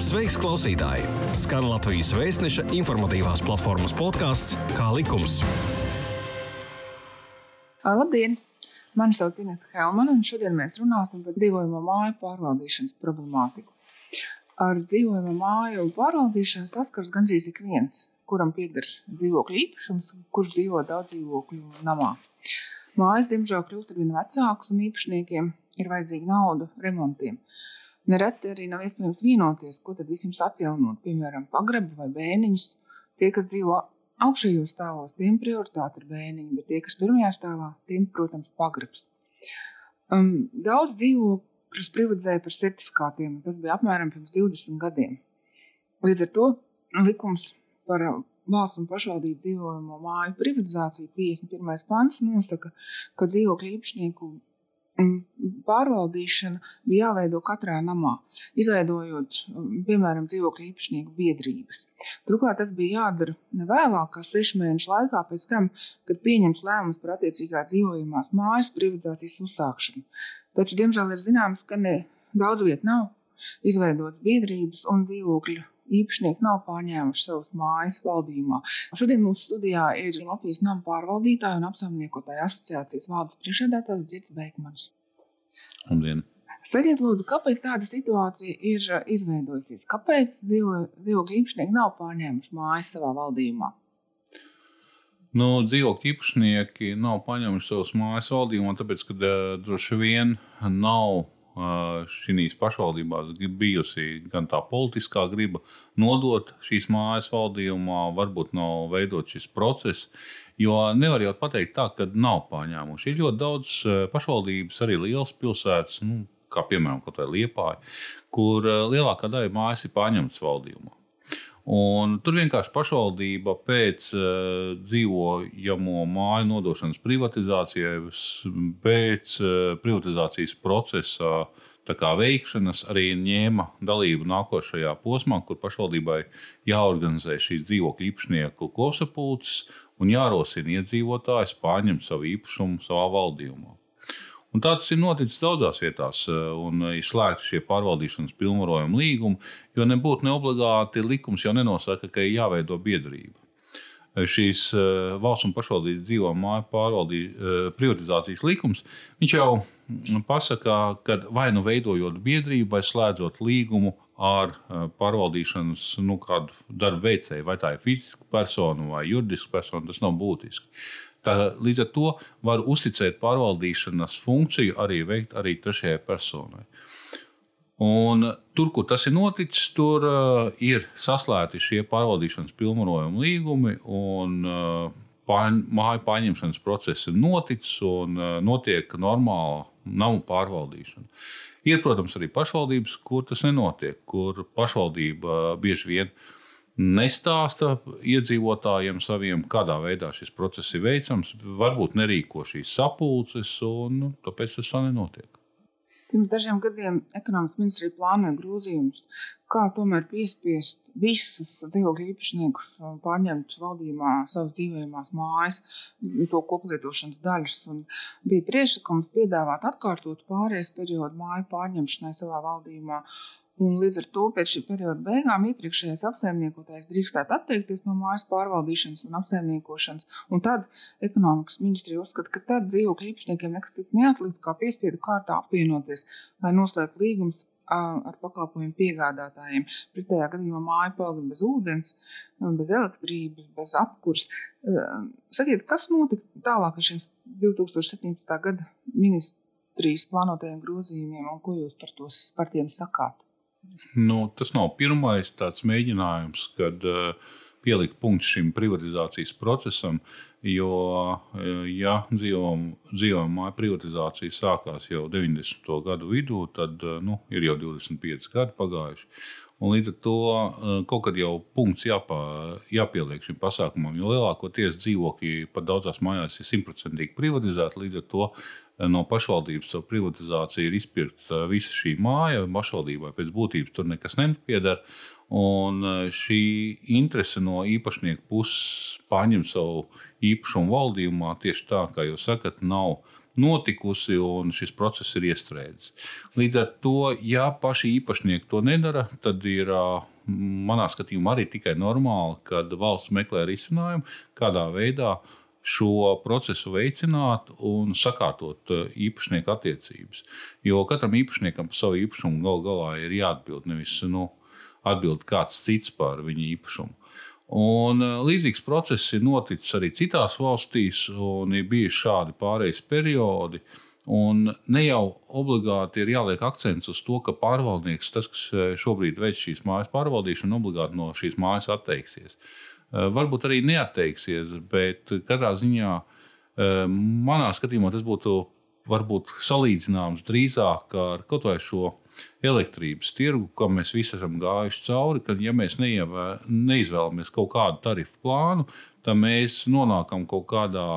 Sveiks, klausītāji! Skan Latvijas vēstneša informatīvās platformas podkāsts Kā likums. Labdien! Mani sauc Inês Helmana, un šodien mēs runāsim par dzīvojamo māju pārvaldīšanas problemātiku. Ar dzīvojamo māju pārvaldīšanu saskars gandrīz ik viens, kuram pieder dzīvokļu īpašums, kurš dzīvo daudz dzīvokļu namā. Mājas, diemžēl, kļūst ar vien vecākas, un īpašniekiem ir vajadzīga nauda remontiem. Nereti arī nav iespējams vienoties, ko tad visiem atjaunot, piemēram, pagrabu vai bēniņus. Tie, kas dzīvo augšējos stāvos, tiem prioritāte ir bēniņi, bet tie, kas pirmajā stāvā, tiem, protams, pagrabs. Um, daudz dzīvokļus privatizēja par certifikātiem, tas bija apmēram pirms 20 gadiem. Līdz ar to likums par valsts un pašvaldību dzīvojamo māju privatizāciju 51. pants nosaka, ka dzīvokļu īpašnieku pārvaldīšana bija jāveido katrā namā, izveidojot, piemēram, dzīvokļu īpašnieku biedrības. Turklāt tas bija jādara ne vēlāk, kā sešu mēnešu laikā pēc tam, kad pieņems lēmums par attiecīgā dzīvojamās mājas privatizācijas uzsākšanu. Taču, diemžēl, ir zināms, ka ne daudz viet nav izveidotas biedrības un dzīvokļu īpašnieki nav pārņēmuši savus mājas valdījumā. Šodien mūsu studijā ir Latvijas nama pārvaldītāja un apsaimniekotāja asociācijas valdes priekšsēdētājs Dzirds Beikmans. Labdien! Sakiet, lūdzu, kāpēc tāda situācija ir izveidojusies? Kāpēc dzīvo, dzīvokļu īpašnieki nav pārņēmuši mājas savā valdījumā? Nu, dzīvokļu īpašnieki nav paņēmuši savus mājas valdījumā, tāpēc, ka uh, droši vien nav šīs pašvaldībās bijusi gan tā politiskā griba nodot šīs mājas valdījumā, varbūt nav veidot šis process. Jo nevar jau pateikt tā, ka nav pārņēmuši. Ir ļoti daudz pašvaldības, arī lielas pilsētas, nu, kā piemēram Liepāja, kur lielākā daļa mājas ir pārņemtas valdījumā. Un tur vienkārši pašvaldība pēc uh, dzīvojamo māju nodošanas privatizācijai, pēc uh, privatizācijas procesa kā, veikšanas arī ņēma dalību nākošajā posmā, kur pašvaldībai jāorganizē šīs dzīvokļu īpašnieku kopsapulces un jārosina iedzīvotājs pārņemt savu īpašumu savā valdījumā. Un tā tas ir noticis daudzās vietās, eh, un ir slēgti šie pārvaldīšanas pilnvarojuma līgumi, jo nebūtu neobligāti likums jau nenosaka, ka ir jāveido biedrība. Eh, šīs eh, valsts un pašvaldības dzīvo māju pārvaldīšanas privatizācijas likums, viņš jau mm, pasaka, ka vai nu veidojot biedrību, vai slēdzot līgumu ar pārvaldīšanas nu, darbu veicēju, vai tā ir fiziska persona vai juridiska persona, tas nav būtiski. Tā, līdz ar to var uzticēt pārvaldīšanas funkciju arī veikt arī trešajai personai. Un tur, kur tas ir noticis, tur uh, ir saslēgti šie pārvaldīšanas pilnvarojuma līgumi, un uh, pār, māju pārņemšanas process ir noticis un uh, notiek normāla namu pārvaldīšana. Ir, protams, arī pašvaldības, kur tas nenotiek, kur pašvaldība bieži vien nestāsta iedzīvotājiem saviem, kādā veidā šis process ir veicams, varbūt nerīko šīs sapulces, un nu, tāpēc tas tā nenotiek. Pirms dažiem gadiem ekonomikas ministrija plānoja grozījumus, kā tomēr piespiest visus dzīvokļu īpašniekus pārņemt valdījumā savas dzīvojamās mājas, to koplietošanas daļas. Un bija priekšlikums piedāvāt atkārtot pārējais periodu māju pārņemšanai savā valdījumā Un līdz ar to pēc šī perioda beigām iepriekšējais apsaimniekotājs drīkstētu atteikties no mājas pārvaldīšanas un apsaimniekošanas. Un tad ekonomikas ministrija uzskata, ka tad dzīvokļu īpašniekiem nekas cits neatlikt, kā piespiedu kārtā apvienoties, lai noslēgtu līgumus ar pakalpojumu piegādātājiem. Pretējā gadījumā māja paliek bez ūdens, bez elektrības, bez apkurs. Sakiet, kas notika tālāk ar šiem 2017. gada ministrijas plānotajiem grozījumiem un ko jūs par, tos, par tiem sakāt? Nu, tas nav pirmais tāds mēģinājums, kad uh, pielikt punktu šim privatizācijas procesam. Jo, uh, ja dzīvojamā privatizācija sākās jau 90. gadu vidū, tad uh, nu, ir jau 25 gadi pagājuši. Un līdz ar to kaut kad jau punkts jāpā, jāpieliek šim pasākumam, jo lielākoties dzīvokļi pat daudzās mājās ir simtprocentīgi privatizēti. Līdz ar to no pašvaldības savu privatizāciju ir izpirkta visa šī māja. Pašvaldībai pēc būtības tur nekas nepiedara. Un šī interese no īpašnieku puses pārņemt savu īpašumu valdījumā tieši tā, kā jūs sakat, nav notikusi un šis process ir iestrēdzis. Līdz ar to, ja paši īpašnieki to nedara, tad ir manā skatījumā arī tikai normāli, kad valsts meklē risinājumu, kādā veidā šo procesu veicināt un sakārtot īpašnieku attiecības. Jo katram īpašniekam par savu īpašumu gal galā ir jāatbild nevis nu, atbild kāds cits par viņa īpašumu. Un līdzīgs process ir noticis arī citās valstīs, un ir bijuši šādi pārejas periodi. Un ne jau obligāti ir jāliek akcents uz to, ka pārvaldnieks, tas, kas šobrīd veic šīs mājas pārvaldīšanu, obligāti no šīs mājas atteiksies. Varbūt arī neatteiksies, bet katrā ziņā manā skatījumā tas būtu varbūt salīdzināms drīzāk ar kaut vai šo elektrības tirgu, kam mēs visi esam gājuši cauri, ka, ja mēs neievē, neizvēlamies kaut kādu tarifu plānu, tad mēs nonākam kaut kādā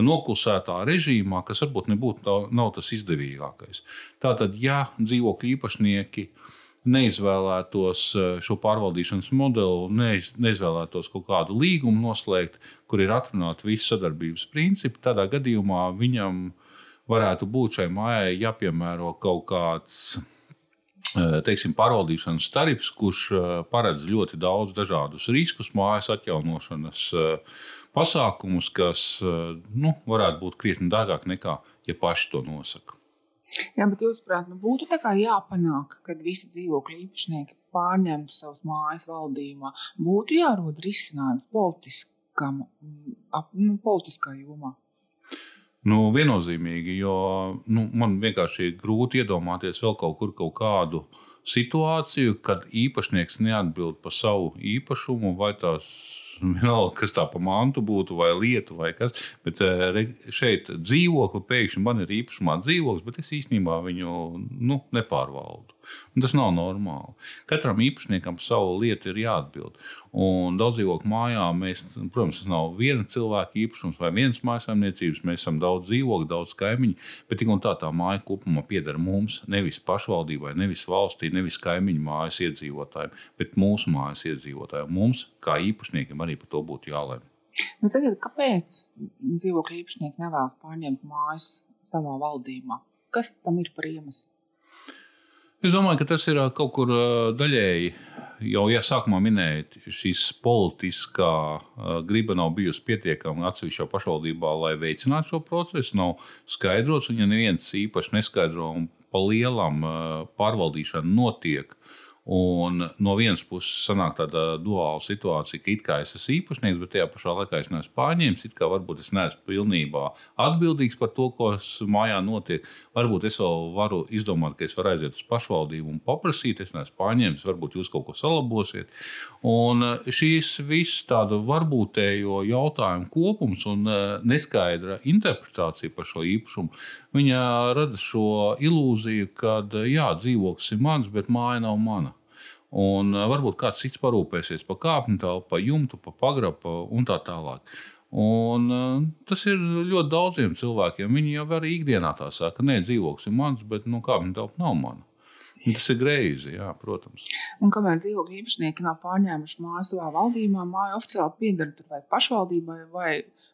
noklusētā režīmā, kas varbūt nebūtu tā, nav tas izdevīgākais. Tātad, ja dzīvokļu īpašnieki neizvēlētos eh, šo pārvaldīšanas modeli, neiz, neizvēlētos kaut kādu līgumu noslēgt, kur ir atrunāti visi sadarbības principi, tādā gadījumā viņam varētu būt šai mājai jāpiemēro kaut kāds teiksim, pārvaldīšanas tarifs, kurš eh, paredz ļoti daudz dažādus riskus, mājas atjaunošanas eh, pasākumus, kas nu, varētu būt krietni dārgāk nekā ja paši to nosaka. Jā, bet jūs prāt, nu būtu jāpanāk, ka visi dzīvokļu īpašnieki pārņemtu savas mājas valdījumā. Būtu jārod risinājums politiskam, ap, nu, politiskā jomā. Nu, viennozīmīgi, jo nu, man vienkārši ir grūti iedomāties vēl kaut kur kaut kādu situāciju, kad īpašnieks neatbild par savu īpašumu, vai tās vienalga, kas tā pa mantu būtu, vai lietu, vai kas. Bet eh, šeit dzīvokli pēkšņi man ir īpašumā dzīvoklis, bet es īstenībā viņu nu, nepārvaldu. Un tas nav normāli. Katram īpašniekam savu lietu ir jāatbild. Un daudz dzīvokļu mājā mēs, protams, tas nav viena cilvēka īpašums vai vienas mājsaimniecības. Mēs esam daudz dzīvokļu, daudz kaimiņu, bet tik un tā tā māja kopumā pieder mums, nevis pašvaldībai, nevis valstī, nevis kaimiņu mājas iedzīvotājiem, bet mūsu mājas iedzīvotājiem. Mums, kā īpašniekiem, arī par to būtu jālemj. Nu, tagad, kāpēc dzīvokļu īpašnieki nevēlas pārņemt mājas savā valdībā? Kas tam ir par iemeslu? Es domāju, ka tas ir kaut kur daļēji. Jau ja sākumā minējāt, šīs politiskā griba nav bijusi pietiekama atsevišķā pašvaldībā, lai veicinātu šo procesu. Nav skaidrots, un ja neviens īpaši neskaidro un pa lielam pārvaldīšana notiek, Un no vienas puses, sanāk tāda duāla situācija, ka it kā es esmu īpašnieks, bet tajā pašā laikā es neesmu pārņēmis. It kā varbūt es neesmu pilnībā atbildīgs par to, kas mājā notiek. Varbūt es vēl varu izdomāt, ka es varu aiziet uz pašvaldību un paprasīt, es neesmu pārņēmis, varbūt jūs kaut ko salabosiet. Un eh, šīs viss tāda varbūtējo jautājumu kopums un eh, neskaidra interpretācija par šo īpašumu, viņa rada šo ilūziju, ka jā, dzīvoklis ir mans, bet māja nav mana. Un varbūt kāds cits parūpēsies par kāpņu telpu, par jumtu, par pagrabu un tā tālāk. Un, tas ir ļoti daudziem cilvēkiem. Viņi jau arī ikdienā tā saka, nē, dzīvoklis ir mans, bet nu, kāpņu telpa nav mana. Tas ir greizi, jā, protams. Un kamēr dzīvokļu īpašnieki nav pārņēmuši māju savā valdībā, māja oficiāli pieder pašvaldībai vai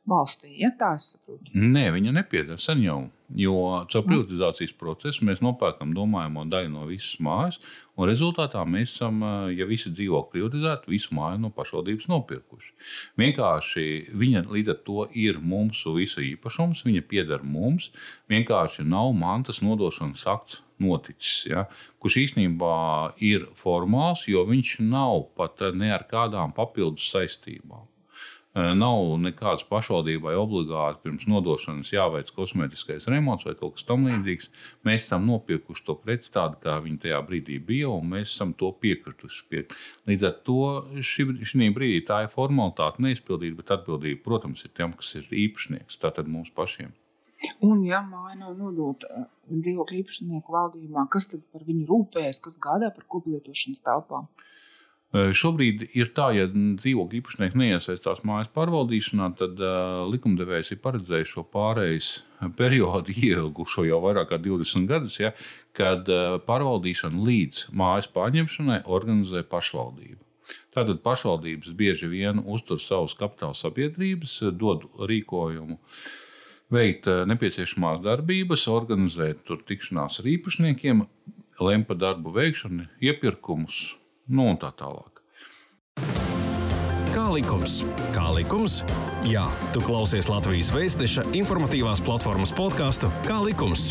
valstī. Ja tā es saprotu. Nē, viņa nepieder sen jau. Jo caur privatizācijas procesu mēs nopērkam domājamo daļu no visas mājas, un rezultātā mēs esam, ja visi dzīvokļi privatizēti, visu māju no pašvaldības nopirkuši. Vienkārši viņa līdz ar to ir mums visu īpašums, viņa pieder mums. Vienkārši nav mantas nodošanas akts noticis, ja, kurš īstenībā ir formāls, jo viņš nav pat ne ar kādām papildus saistībām. Nav nekādas pašvaldībai obligāti pirms nodošanas jāveic kosmētiskais remonts vai kaut kas tamlīdzīgs. Mēs esam nopirkuši to preci tādu, kā viņi tajā brīdī bija, un mēs esam to piekrituši. Pie. Līdz ar to šī, brīdī tā ir formalitāte neizpildīta, bet atbildība, protams, ir tiem, kas ir īpašnieks, tātad mums pašiem. Un, ja māja nav nodota dzīvokļu īpašnieku valdījumā, kas tad par viņu rūpējas, kas gādā par koplietošanas telpām? Šobrīd ir tā, ja dzīvokļu īpašnieki neiesaistās mājas pārvaldīšanā, tad uh, likumdevējs ir paredzējis šo pārejas periodu ilgušo jau vairāk kā 20 gadus, ja, kad uh, pārvaldīšanu līdz mājas pārņemšanai organizē pašvaldība. Tātad pašvaldības bieži vien uztur savus kapitāla sabiedrības, dod rīkojumu veikt nepieciešamās darbības, organizēt tur tikšanās ar īpašniekiem, lemt par darbu veikšanu, iepirkumus nu, un tā tālāk. Kā likums? Kā likums? Jā, tu klausies Latvijas Vēstneša informatīvās platformas podkāstu Kā likums?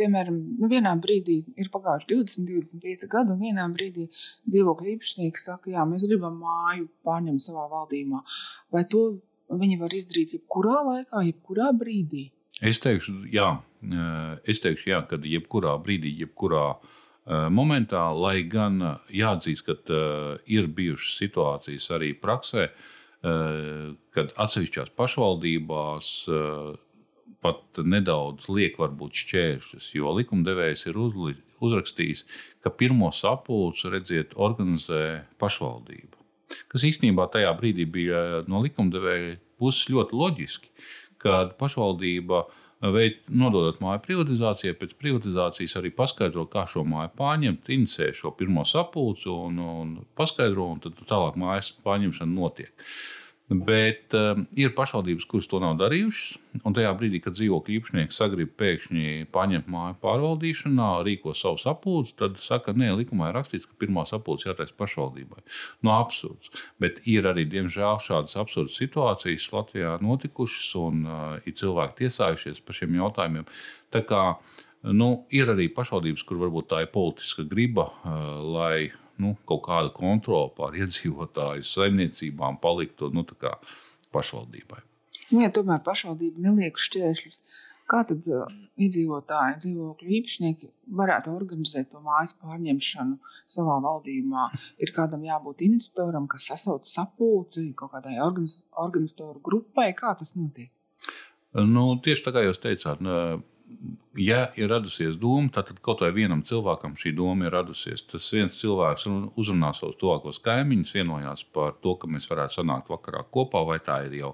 Piemēram, nu vienā brīdī ir pagājuši 20, 25 gadi, un vienā brīdī dzīvokļu īpašnieki saka, jā, mēs gribam māju pārņemt savā valdībā. Vai to viņi var izdarīt jebkurā laikā, jebkurā brīdī? Es teikšu, jā, es teikšu, jā kad jebkurā brīdī, jebkurā momentā, lai gan jāatzīst, ka ir bijušas situācijas arī praksē, kad atsevišķās pašvaldībās pat nedaudz liek varbūt šķēršļus, jo likumdevējs ir uzrakstījis, ka pirmo sapulci redziet organizē pašvaldība. Kas īstenībā tajā brīdī bija no likumdevēja puses ļoti loģiski, kad pašvaldība veid, nododot māju privatizācijai, pēc privatizācijas arī paskaidro, kā šo māju pārņemt, inicē šo pirmo sapulci un, un paskaidro, un tad tālāk mājas pārņemšana notiek. Bet um, ir pašvaldības, kuras to nav darījušas. Un tajā brīdī, kad dzīvokļu īpašnieks sagrib pēkšņi paņemt māju pārvaldīšanā, rīko savu sapulci, tad saka, nē, likumā ir rakstīts, ka pirmā sapulce jātaisa pašvaldībai. No nu, absurds. Bet ir arī, diemžēl, šādas absurdas situācijas Latvijā notikušas, un uh, ir cilvēki tiesājušies par šiem jautājumiem. Tā kā, nu, ir arī pašvaldības, kur varbūt tā ir politiska griba, uh, lai nu, kaut kāda kontrole pār iedzīvotāju saimniecībām paliktu nu, pašvaldībai. Nu, ja tomēr pašvaldība neliek šķēršļus, kā tad uh, iedzīvotāji, dzīvokļu īpašnieki varētu organizēt to mājas pārņemšanu savā valdībā? Ir kādam jābūt iniciatoram, kas sasauc sapulci, kaut kādai organiz, organizatoru grupai, kā tas notiek? Nu, tieši tā kā jūs teicāt, ja ir radusies doma, tad kaut vai vienam cilvēkam šī doma ir radusies. Tas viens cilvēks uzrunā savus tuvākos kaimiņus, vienojās par to, ka mēs varētu sanākt vakarā kopā, vai tā ir jau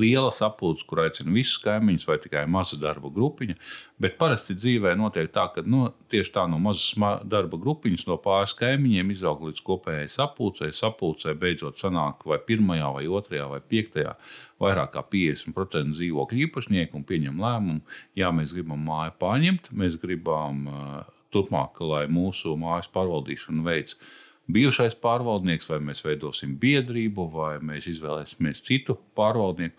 liela sapulce, kur aicina visus kaimiņus, vai tikai maza darba grupiņa. Bet parasti dzīvē notiek tā, ka no, tieši tā no mazas darba grupiņas, no pāris kaimiņiem izaug līdz kopējai sapulcei. Sapulcei beidzot sanāk vai pirmajā, vai otrajā, vai piektajā vairāk kā 50% dzīvokļu īpašnieku un pieņem lēmumu, ja mēs gribam māju pārņemt, mēs gribam turpmāk, lai mūsu mājas pārvaldīšanu veids bijušais pārvaldnieks, vai mēs veidosim biedrību, vai mēs izvēlēsimies citu pārvaldnieku.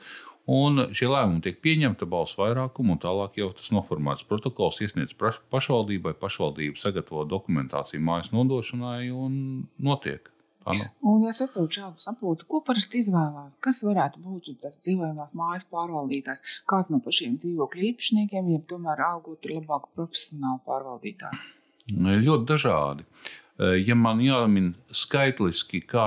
Un šie lēmumi tiek pieņemti balsu vairākumu, un tālāk jau tas noformēts protokols iesniedz pašvaldībai, pašvaldība sagatavo dokumentāciju mājas nodošanai un notiek. Ano. Un, ja sasauc šādu sapulci, ko parasti izvēlās? Kas varētu būt tas dzīvojamās mājas pārvaldītājs? Kāds no pašiem dzīvokļu īpašniekiem, ja tomēr augot ir labāk profesionāli pārvaldītāji? Ļoti dažādi. Eh, ja man jāmin skaitliski, kā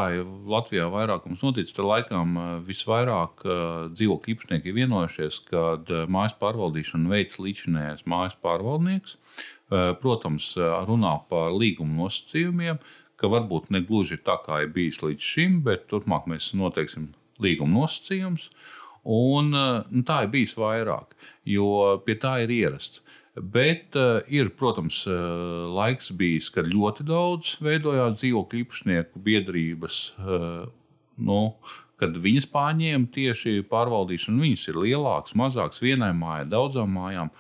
Latvijā vairākums noticis, tad laikam eh, visvairāk eh, dzīvokļu īpašnieki ir vienojušies, ka mājas pārvaldīšanu veids līdzinājais mājas pārvaldnieks. Protams, runā par līguma nosacījumiem, ka varbūt ne gluži tā, kā ir bijis līdz šim, bet turpmāk mēs noteiksim līguma nosacījumus. Un, nu, tā ir bijis vairāk, jo pie tā ir ierasts. Bet uh, ir, protams, uh, laiks bijis, kad ļoti daudz veidojās dzīvokļu īpašnieku biedrības. Uh, nu, kad viņas pārņēma tieši pārvaldīšanu, viņas ir lielākas, mazākas, vienai mājai, daudzām mājām.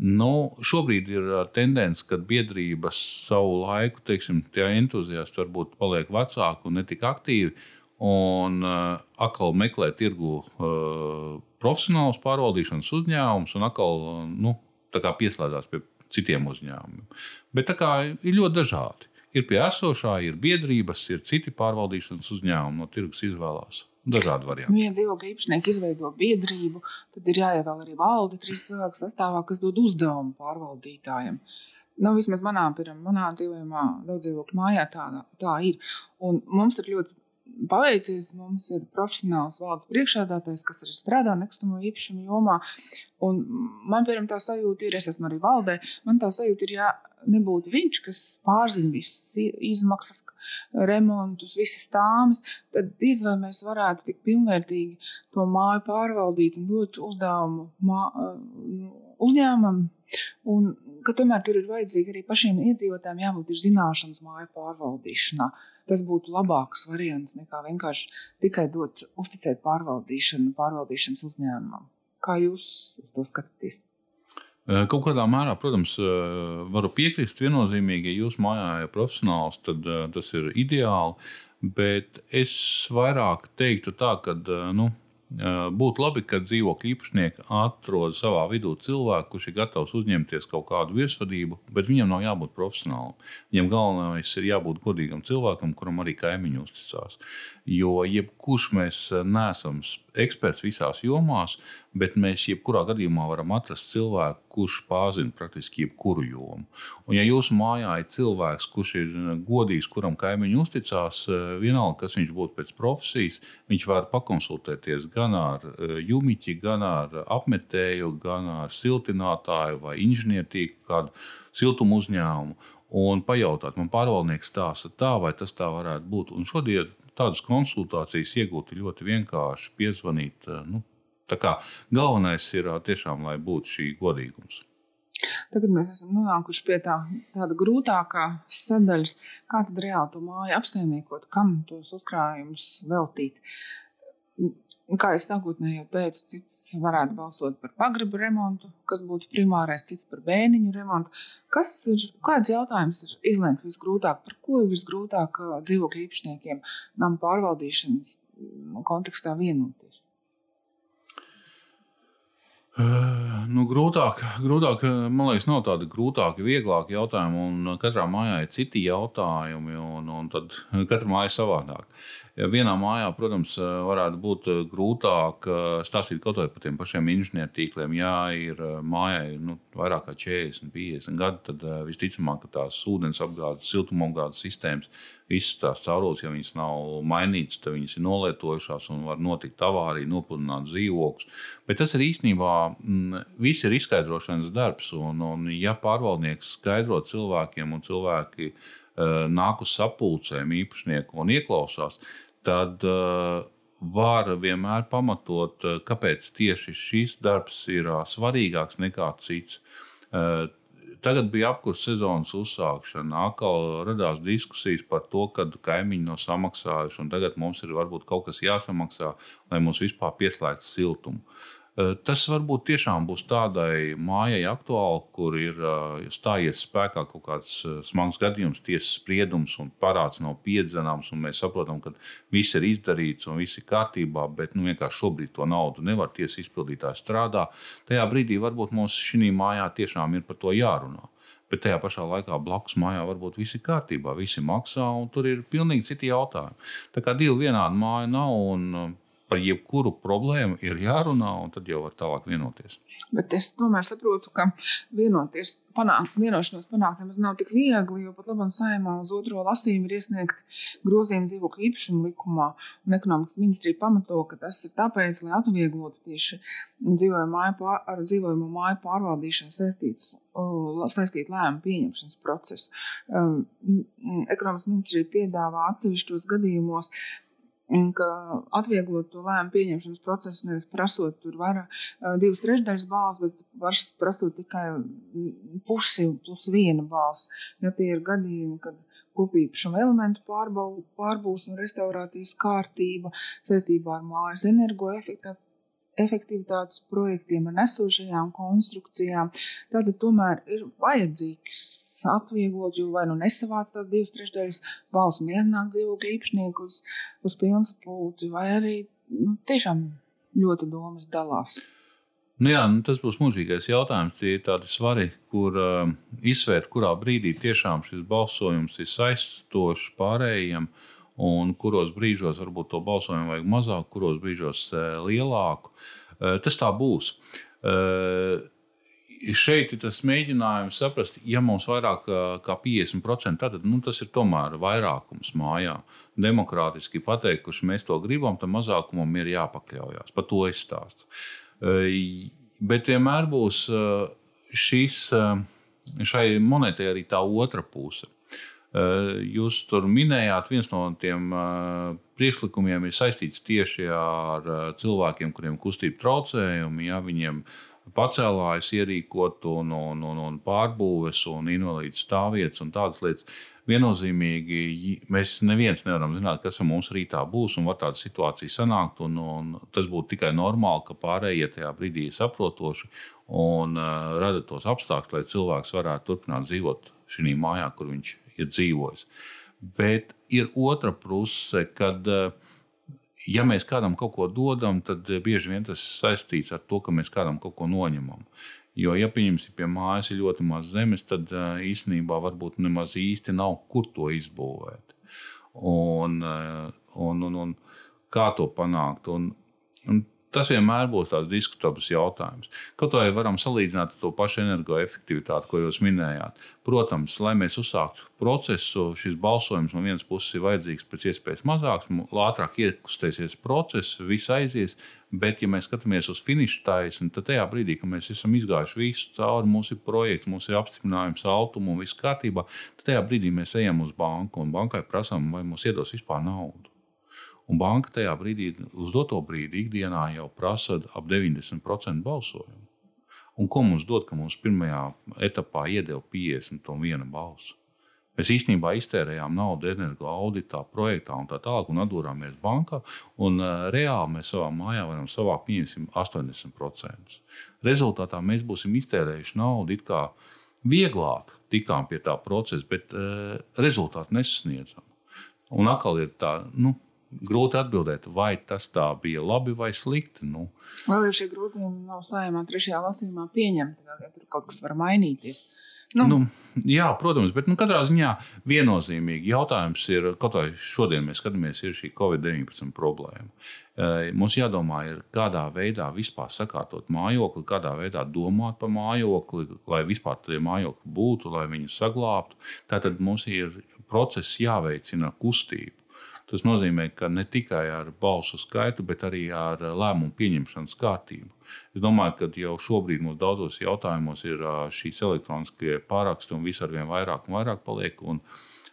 Nu, šobrīd ir tendence, ka biedrības savu laiku, teiksim, tie entuziasti varbūt paliek vecāki un ne tik aktīvi, un uh, atkal meklē tirgu uh, profesionālus pārvaldīšanas uzņēmumus, un atkal nu, pieslēdzās pie citiem uzņēmumiem. Bet tā kā ir ļoti dažādi. Ir pie esošā, ir biedrības, ir citi pārvaldīšanas uzņēmumi, no tirgus izvēlās. Dažādi varianti. Nu, ja dzīvokļu īpašnieki izveido biedrību, tad ir jāievēl arī valde trīs cilvēku sastāvā, kas dod uzdevumu pārvaldītājiem. Nu, vismaz manā, piram, manā dzīvojamā daudz dzīvokļu mājā tā, tā ir. Un mums ir ļoti paveicies. Mums ir profesionāls valdes priekšādātājs, kas arī strādā nekustamo īpašumu jomā. Un man piemēram, tā sajūta ir, es esmu arī valdē, man tā sajūta ir, ja nebūtu viņš, kas pārzina visas izmaksas, remontus, visas tāmas, tad vai mēs varētu tik pilnvērtīgi to māju pārvaldīt un dot uzdevumu mā, uzņēmumam. Un ka tomēr tur ir vajadzīgi arī pašiem iedzīvotājiem jābūt zināšanas māju pārvaldīšanā. Tas būtu labāks variants nekā vienkārši tikai dot, uzticēt pārvaldīšanu pārvaldīšanas uzņēmumam. Kā jūs to skatāties? Kaut kādā mērā, protams, varu piekrist viennozīmīgi, ja jūs mājā ir profesionāls, tad tas ir ideāli. Bet es vairāk teiktu tā, ka nu, Būtu labi, ka dzīvokļu īpašnieki atrod savā vidū cilvēku, kurš ir gatavs uzņemties kaut kādu virsvadību, bet viņam nav jābūt profesionālam. Viņam galvenais ir jābūt godīgam cilvēkam, kuram arī kaimiņi uzticās. Jo jebkurš mēs neesam eksperts visās jomās, bet mēs jebkurā gadījumā varam atrast cilvēku, kurš pārzina praktiski jebkuru jomu. Un, ja jūsu mājā ir cilvēks, kurš ir godīgs, kuram kaimiņi uzticās, vienalga, kas viņš būtu pēc profesijas, viņš var pakonsultēties gan ar jumiķi, gan ar apmetēju, gan ar siltinātāju vai inženiertīku kādu siltumu uzņēmumu. Un pajautāt, man pārvaldnieks stāsta tā, vai tas tā varētu būt. Un šodien tādas konsultācijas iegūt ļoti vienkārši piezvanīt. Eh, nu, galvenais ir tiešām, lai būtu šī godīgums. Tagad mēs esam nonākuši pie tā, tāda grūtākā sadaļas, kā tad reāli to māju apsaimniekot, kam tos uzkrājumus veltīt. Kā jau sākotnēji teicu, cits varētu balsot par pagribu remontu, kas būtu primārais, cits par bēniņu remontu. Kas ir, kāds jautājums ir izlemt visgrūtāk, par ko ir visgrūtāk dzīvokļu īpašniekiem nama pārvaldīšanas kontekstā vienoties? Uh, nu, grūtāk, grūtāk, man liekas, nav tādi grūtāki, vieglāki jautājumi. Un katrā mājā ir citi jautājumi, un, un katra māja ir savādāk. Vienā mājā, protams, varētu būt eh, grūtāk eh, stāstīt kaut par tiem pašiem inženiertīkliem. Ja ir eh, mājai nu, vairāk kā 40, 50 gadi, tad visticamāk, tās ūdens apgādes, siltumapgādes sistēmas, visas tās caurules, ja viņas nav mainītas, tad viņas ir nolietojušās un var notikt avārija, nopludināt dzīvokļus. Bet tas ir īstenībā mm, viss ir izskaidrošanas darbs. Un, un ja pārvaldnieks skaidro cilvēkiem un cilvēki nāk uz sapulcēm īpašnieku un ieklausās, tad uh, var vienmēr pamatot, uh, kāpēc tieši šis darbs ir uh, svarīgāks nekā cits. Uh, Tagad bija apkurss sezonas uzsākšana. Atkal radās diskusijas par to, kad kaimiņi nav samaksājuši, un tagad mums ir varbūt kaut kas jāsamaksā, lai mums vispār pieslēgtu siltumu. Uh, tas varbūt tiešām būs tādai mājai aktuāli, kur ir eh, stājies spēkā kaut kāds eh, smags gadījums, tiesas spriedums un parāds nav piedzināms. Mēs saprotam, ka viss ir izdarīts un viss ir kārtībā, bet nu, vienkārši šobrīd to naudu nevar tiesas izpildītājs strādā. Tajā brīdī varbūt mums šī mājā tiešām ir par to jārunā. Bet tajā pašā laikā blakus mājā varbūt viss ir kārtībā, visi maksā, un tur ir pilnīgi citi jautājumi. Tā kā divi vienādi māja nav. Un, par jebkuru problēmu ir jārunā, un tad jau var tālāk vienoties. Bet es tomēr saprotu, ka vienoties, panākt, vienošanos panākt nemaz nav tik viegli, jo pat labam saimā uz otro lasījumu ir iesniegt grozījumi dzīvokļu īpašumu likumā, un ekonomikas ministrija pamato, ka tas ir tāpēc, lai atvieglotu tieši pār, ar dzīvojumu māju pārvaldīšanu saistīts saistīt lēmumu pieņemšanas procesu. Ekonomikas ministrija piedāvā atsevišķos gadījumos ka atvieglot to lēmumu pieņemšanas procesu, nevis prasot tur vairāk, divas trešdaļas balss, bet var prasot tikai pusi plus viena balss. Ja tie ir gadījumi, kad kopīpašuma elementu pārbūves un restaurācijas kārtība saistībā ar mājas energoefektivitāti efektivitātes projektiem ar nesošajām konstrukcijām, tad tomēr ir vajadzīgs atvieglot, jo vai nu nesavāc tās divas trešdaļas balss un ienāk dzīvokļu īpašnieku uz, uz pilnsapulci, vai arī nu, tiešām ļoti domas dalās. Nu jā, nu tas būs mūžīgais jautājums. Tie ir tādi svari, kur uh, izsvērt, kurā brīdī tiešām šis balsojums ir saistošs pārējiem. Uh, un kuros brīžos varbūt to balsojumu vajag mazāk, kuros brīžos eh, lielāku. Eh, tas tā būs. Eh, šeit ir tas mēģinājums saprast, ja mums ir vairāk kā 50%, tad nu, tas ir tomēr vairākums mājā. Demokrātiski pateikuši, mēs to gribam, tad mazākumam ir jāpakļaujas. Par to es stāstu. Bet vienmēr būs šis, šai monētai arī tā otra puse. Jūs tur minējāt, viens no tiem priekšlikumiem ir saistīts tieši ar cilvēkiem, kuriem ir kustību traucējumi. Ja, viņiem pacēlājas ierīkot un, un, un, un pārbūves un invalīdu stāvvietas un tādas lietas. Viennozīmīgi mēs neviens nevaram zināt, kas ar mums rītā būs, un var tāda situācija sanākt. Un, un tas būtu tikai normāli, ka pārējie tajā brīdī ir saprotoši un uh, rada tos apstākļus, lai cilvēks varētu turpināt dzīvot šajā mājā, kur viņš ir dzīvojis. Bet ir otra puse, kad uh, ja mēs kādam kaut ko dodam, tad bieži vien tas saistīts ar to, ka mēs kādam kaut ko noņemam. Jo, ja pieņemsim, pie mājas ir ļoti maz zemes, tad īstenībā varbūt nemaz īsti nav kur to izbūvēt. Un, un, un, un kā to panākt? Un, un Tas vienmēr būs tāds diskutabls jautājums. Kaut vai varam salīdzināt to pašu energoefektivitāti, ko jūs minējāt. Protams, lai mēs uzsāktu procesu, šis balsojums no vienas puses ir vajadzīgs pēc iespējas mazāks, ātrāk iekustēsies process, viss aizies. Bet, ja mēs skatāmies uz finiša taisni, tad tajā brīdī, kad mēs esam izgājuši visu cauri, mums ir projekts, mums ir apstiprinājums, automu un viss kārtībā, tad tajā brīdī mēs ejam uz banku un bankai prasām, vai mums iedos vispār naudu. Un banka tajā brīdī, uz doto brīdi, ikdienā jau prasa ap 90% balsojumu. Un ko mums dod, ka mums pirmajā etapā iedeva 51 balsu? Mēs īstenībā iztērējām naudu energo auditā, projektā un tā tālāk, un atdūrāmies bankā. Un, uh, reāli mēs savā mājā varam savākt 80%. Rezultātā mēs būsim iztērējuši naudu it kā vieglāk, tikām pie tā procesa, bet uh, rezultātu nesasniedzam. Un atkal ir tā, nu, grūti atbildēt, vai tas tā bija labi vai slikti. Nu. Vēl jau šie grozījumi nav saimā trešajā lasījumā pieņemti, vai tur kaut kas var mainīties. Nu. Nu, jā, protams, bet nu, katrā ziņā viennozīmīgi jautājums ir, kaut kā šodien mēs skatāmies, ir šī Covid-19 problēma. Mums jādomā, ir, kādā veidā vispār sakārtot mājokli, kādā veidā domāt par mājokli, lai vispār tie mājokļi būtu, lai viņus saglabātu. Tātad mums ir process jāveicina kustība. Tas nozīmē, ka ne tikai ar balsu skaitu, bet arī ar lēmumu pieņemšanas kārtību. Es domāju, ka jau šobrīd mums daudzos jautājumos ir šīs elektroniskie pāraksti un viss ar vien vairāk un vairāk paliek. Un,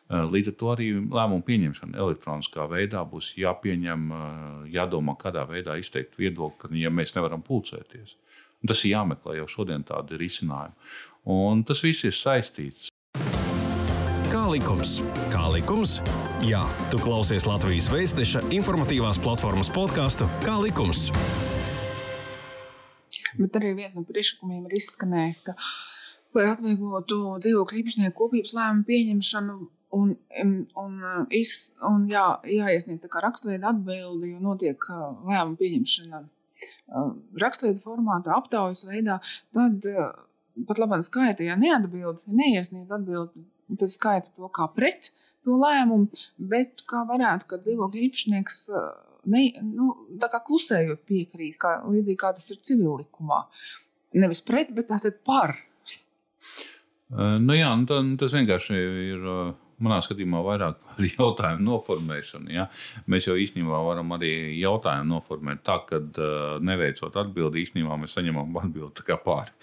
Līdz ar to arī lēmumu pieņemšana elektroniskā veidā būs jāpieņem, jādomā, kādā veidā izteikt viedokli, ja mēs nevaram pulcēties. Un tas ir jāmeklē jau šodien tādi risinājumi. Un tas viss ir saistīts likums? Kā likums? Jā, tu klausies Latvijas Vēstneša informatīvās platformas podkāstu Kā likums? Bet arī viens no priekšlikumiem ir izskanējis, ka, lai atvieglotu dzīvokļu īpašnieku kopības lēmumu pieņemšanu, un, un, un, iz, un jā, jāiesniedz rakstveida atbildi, jo notiek lēmumu pieņemšana rakstveida formātā, aptaujas veidā, tad pat labāk skaita, ja neatbild, neiesniedz atbildi tad skaita to kā pret to lēmumu, bet kā varētu, ka dzīvokļu īpašnieks ne, nu, klusējot piekrīt, kā, līdzīgi kā tas ir civillikumā. Nevis pret, bet tātad par. Nu jā, nu tā, tas vienkārši ir manā skatījumā vairāk par jautājumu noformēšanu. Ja? Mēs jau īstenībā varam arī jautājumu noformēt tā, ka neveicot atbildi, īstenībā mēs saņemam atbildi pāri.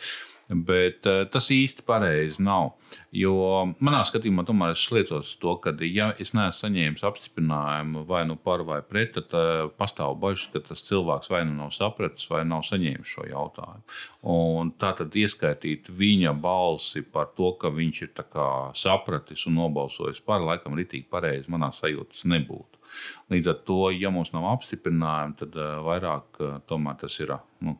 Bet uh, tas īsti pareizi nav. Jo manā skatījumā, tomēr es sliecos to, ka, ja es neesmu saņēmis apstiprinājumu vai nu par vai pret, tad uh, pastāv bažas, ka tas cilvēks vai nu nav sapratis, vai nav saņēmis šo jautājumu. Un tā tad ieskaitīt viņa balsi par to, ka viņš ir sapratis un nobalsojis par, laikam, ritīgi pareizi, manā sajūtas nebūtu. Līdz ar to, ja mums nav apstiprinājumi, tad uh, vairāk uh, tomēr tas ir. Nu,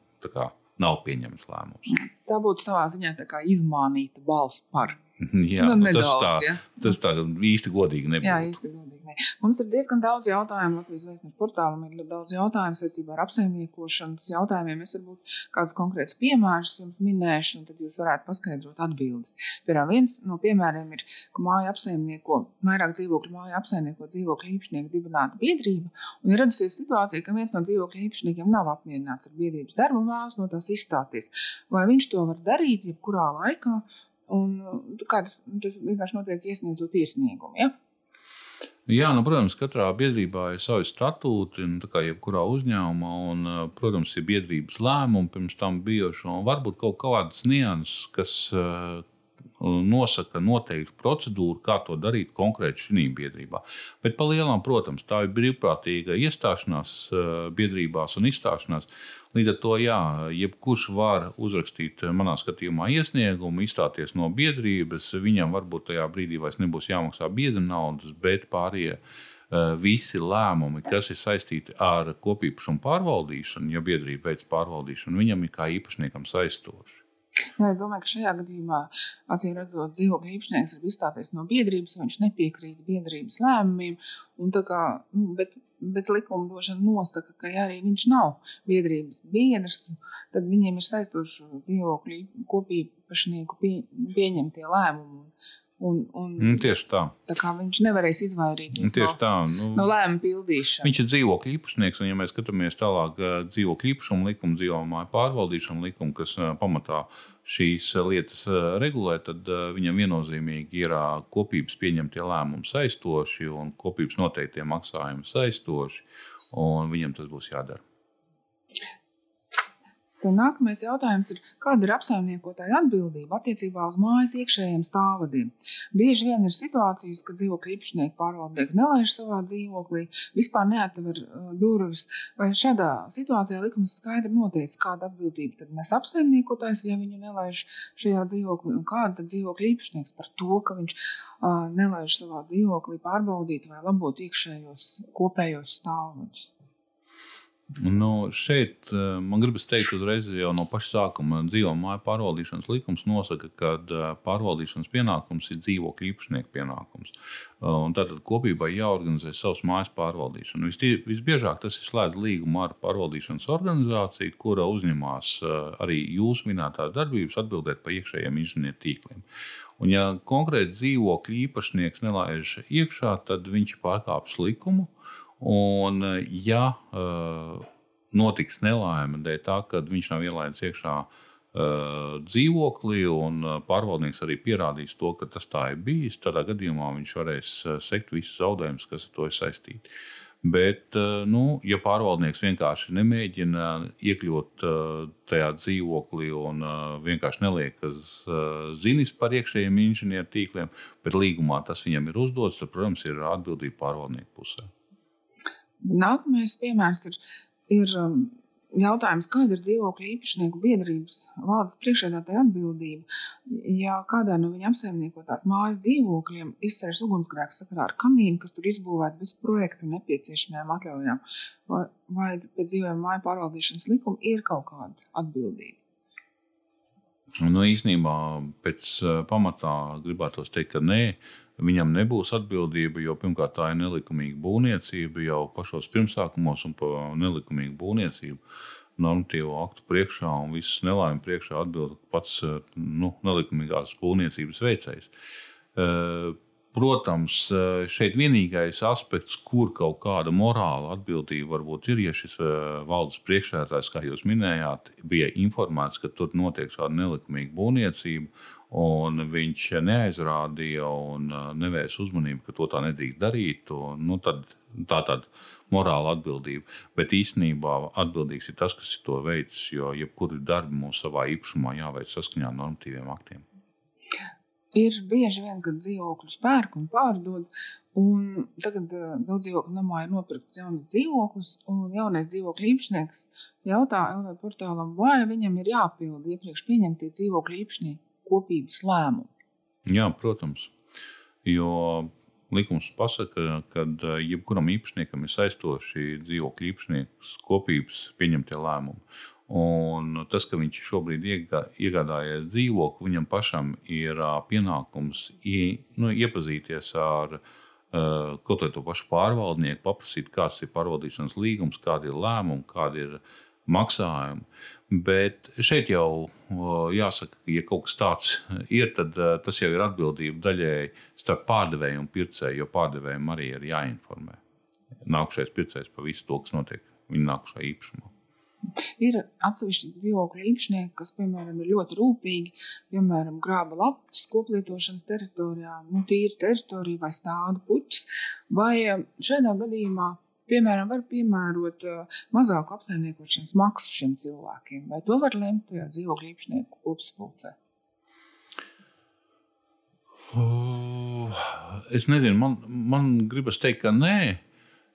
nav pieņemts lēmums. Tā būtu savā ziņā izmānīta balss par. Jā, nu, nedaudz, tas, tā, ja? tas tā īsti godīgi nebija. Jā, īsti godīgi. Ne. Mums ir diezgan daudz jautājumu. Latvijas vēstures portālam ir daudz jautājumu saistībā ar apsaimniekošanas jautājumiem. Es varbūt kādus konkrētus piemērus jums minēšu, un tad jūs varētu paskaidrot atbildes. Piemēram, viens no piemēriem ir, ka māja apsaimnieko, vairāk dzīvokļu māja apsaimnieko dzīvokļu īpašnieku dibināta biedrība, un ir radusies situācija, ka viens no dzīvokļu īpašniekiem nav apmierināts ar biedrības darbu vēlas no tās izstāties. Vai viņš to var darīt jebkurā laikā? Un, kā tas, tas vienkārši notiek iesniedzot iesniegumu. Ja? Jā, nu, protams, katrā biedrībā ir savi statūti, un, kā jebkurā uzņēmumā, un, protams, ir biedrības lēmumi pirms tam bijuši. Varbūt kaut kādas nianses, kas nosaka noteiktu procedūru, kā to darīt konkrēti šī biedrībā. Bet par lielām, protams, tā ir brīvprātīga iestāšanās biedrībās un izstāšanās. Līdz ar to, jā, jebkurš var uzrakstīt, manā skatījumā, iesniegumu, izstāties no biedrības. Viņam varbūt tajā brīdī vairs nebūs jāmaksā biedra naudas, bet pārējie visi lēmumi, kas ir saistīti ar kopīpašumu pārvaldīšanu, ja biedrība veids pārvaldīšanu, viņam ir kā īpašniekam saistoši. Jā, es domāju, ka šajā gadījumā, acīm redzot, dzīvokļa īpašnieks var izstāties no biedrības, viņš nepiekrīt biedrības lēmumiem. Kā, nu, bet, bet likumdošana nosaka, ka ja arī viņš nav biedrības biedrs, tad viņiem ir saistoši dzīvokļu kopīpašnieku pie, pieņemtie lēmumi. Un, un, mm, tieši tā. Tā kā viņš nevarēs izvairīties tieši no, tā, nu, no lēmumu pildīšanas. Viņš ir dzīvokļu īpašnieks, un, ja mēs skatāmies tālāk, dzīvokļu īpašumu likumu, dzīvokļu pārvaldīšanu likumu, kas pamatā šīs lietas regulē, tad viņam viennozīmīgi ir kopības pieņemtie lēmumi saistoši un kopības noteiktie maksājumi saistoši, un viņam tas būs jādara. Tad nākamais jautājums ir, kāda ir apsaimniekotāja atbildība attiecībā uz mājas iekšējiem stāvvadiem? Bieži vien ir situācijas, kad dzīvokļu īpašnieki pārvaldnieki nelaiž savā dzīvoklī, vispār neatver uh, durvis. Vai šādā situācijā likums skaidri noteica, kāda atbildība tad nes apsaimniekotājs, ja viņu nelaiž šajā dzīvoklī, un kāda tad dzīvokļu īpašnieks par to, ka viņš uh, nelaiž savā dzīvoklī pārbaudīt vai labot iekšējos kopējos stāvvadus? Nu, šeit eh, man gribas teikt, uzreiz jau no paša sākuma dzīvo māju pārvaldīšanas likums nosaka, ka eh, pārvaldīšanas pienākums ir dzīvokļu īpašnieku pienākums. Eh, un tātad kopībai jāorganizē savs mājas pārvaldīšana. Visbiežāk tas ir slēgts līguma ar pārvaldīšanas organizāciju, kura uzņemās arī jūsu minētās darbības atbildēt par iekšējiem inženieru tīkliem. Un, ja konkrēti dzīvokļu īpašnieks nelaiž iekšā, tad viņš pārkāpj likumu. Un, ja uh, notiks nelaime dēļ tā, ka viņš nav ielaidis iekšā uh, dzīvoklī, un pārvaldnieks arī pierādīs to, ka tas tā ir bijis, tādā gadījumā viņš varēs sekt visus zaudējumus, kas ar to ir saistīti. Bet, nu, ja pārvaldnieks vienkārši nemēģina iekļūt tajā dzīvoklī un vienkārši neliek zinis par iekšējiem inženieru tīkliem, bet līgumā tas viņam ir uzdots, tad, protams, ir atbildība pārvaldnieku pusē. Nākamais piemērs ir, ir um, jautājums, kāda ir dzīvokļu īpašnieku biedrības valdes priekšsēdētāja atbildība, ja kādā no viņa apsaimniekotās mājas dzīvokļiem izceļas ugunsgrēks sakarā ar kamīnu, kas tur izbūvēta bez projekta un nepieciešamajām atļaujām, vai, vai pēc dzīvojuma māju pārvaldīšanas likuma ir kaut kāda atbildība? Nu, īsnībā pēc uh, pamatā gribētu teikt, ka nē. Viņam nebūs atbildība, jo pirmkārt tā ir nelikumīga būvniecība jau pašos pirmsākumos un par nelikumīgu būvniecību. Normatīvo aktu priekšā un visas nelaimes priekšā atbild pats nu, nelikumīgās būvniecības veicējs. Protams, šeit vienīgais aspekts, kur kaut kāda morāla atbildība varbūt ir, ja šis valdes priekšsēdētājs, kā jūs minējāt, bija informēts, ka tur notiek šāda nelikumīga būvniecība, un viņš neaizrādīja un nevērsa uzmanību, ka to tā nedrīkst darīt. Un, nu, tad, tā tad morāla atbildība. Bet īstenībā atbildīgs ir tas, kas ir to veids, jo jebkuru darbu mums savā īpašumā jāveic saskaņā ar normatīviem aktiem. Ir bieži vien, kad dzīvokļus pērk un pārdod, un tagad daudz dzīvokļu namā ir nopirkts jauns dzīvoklis, un jaunais dzīvokļu īpašnieks jautā LV portālam, vai viņam ir jāpilda iepriekš pieņemtie dzīvokļu īpašnieki kopības lēmumu. Jā, protams. Jo likums pasaka, ka jebkuram īpašniekam ir saistoši dzīvokļu īpašnieks kopības pieņemtie lēmumi. Un tas, ka viņš šobrīd iegādājies dzīvokli, viņam pašam ir pienākums ie, nu, iepazīties ar kaut ko pašu pārvaldnieku, paprasīt, kāds ir pārvaldīšanas līgums, kādi ir lēmumi, kādi ir maksājumi. Bet šeit jau jāsaka, ka, ja kaut kas tāds ir, tad tas jau ir atbildība daļēji starp pārdevēju un pircēju, jo pārdevējiem arī ir jāinformē nākamais pircējs par visu to, kas notiek viņa nākamajā īpašumā. Ir atsevišķi dzīvokļu īpašnieki, kas, piemēram, ir ļoti rūpīgi, piemēram, grāba lapas koplietošanas teritorijā, nu, tīra teritorija vai stāda puķis. Vai šādā gadījumā piemēram, var piemērot uh, mazāku apsaimniekošanas maksu šiem cilvēkiem, vai to var lemt tajā dzīvokļu īpašnieku kopsapulcē? Es nezinu, man, man gribas teikt, ka nē.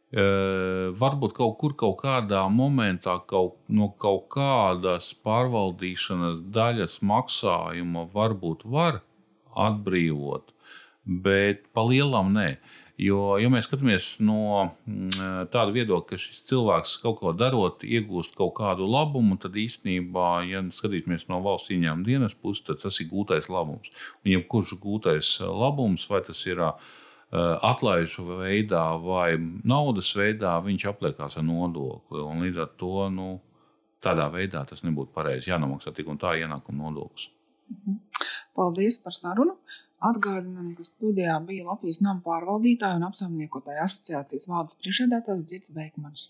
Uh, varbūt kaut kur, kaut kādā momentā, kaut, no kaut kādas pārvaldīšanas daļas maksājuma varbūt var atbrīvot, bet pa lielam nē. Jo, ja mēs skatāmies no mm, tāda viedokļa, ka šis cilvēks kaut ko darot, iegūst kaut kādu labumu, tad īstenībā, ja skatīsimies no valsts ieņēmuma dienas puses, tad tas ir gūtais labums. Un jebkurš gūtais labums, vai tas ir atlaižu veidā vai naudas veidā, viņš apliekās ar nodokli. Līdz ar to nu, tādā veidā tas nebūtu pareizi. Jānomaksā tik un tā ienākuma nodoklis. Paldies par sarunu! Atgādinām, ka studijā bija Latvijas nama pārvaldītāja un apsaimniekotāja asociācijas valdes priekšsēdētājs Dzirds Veikmans.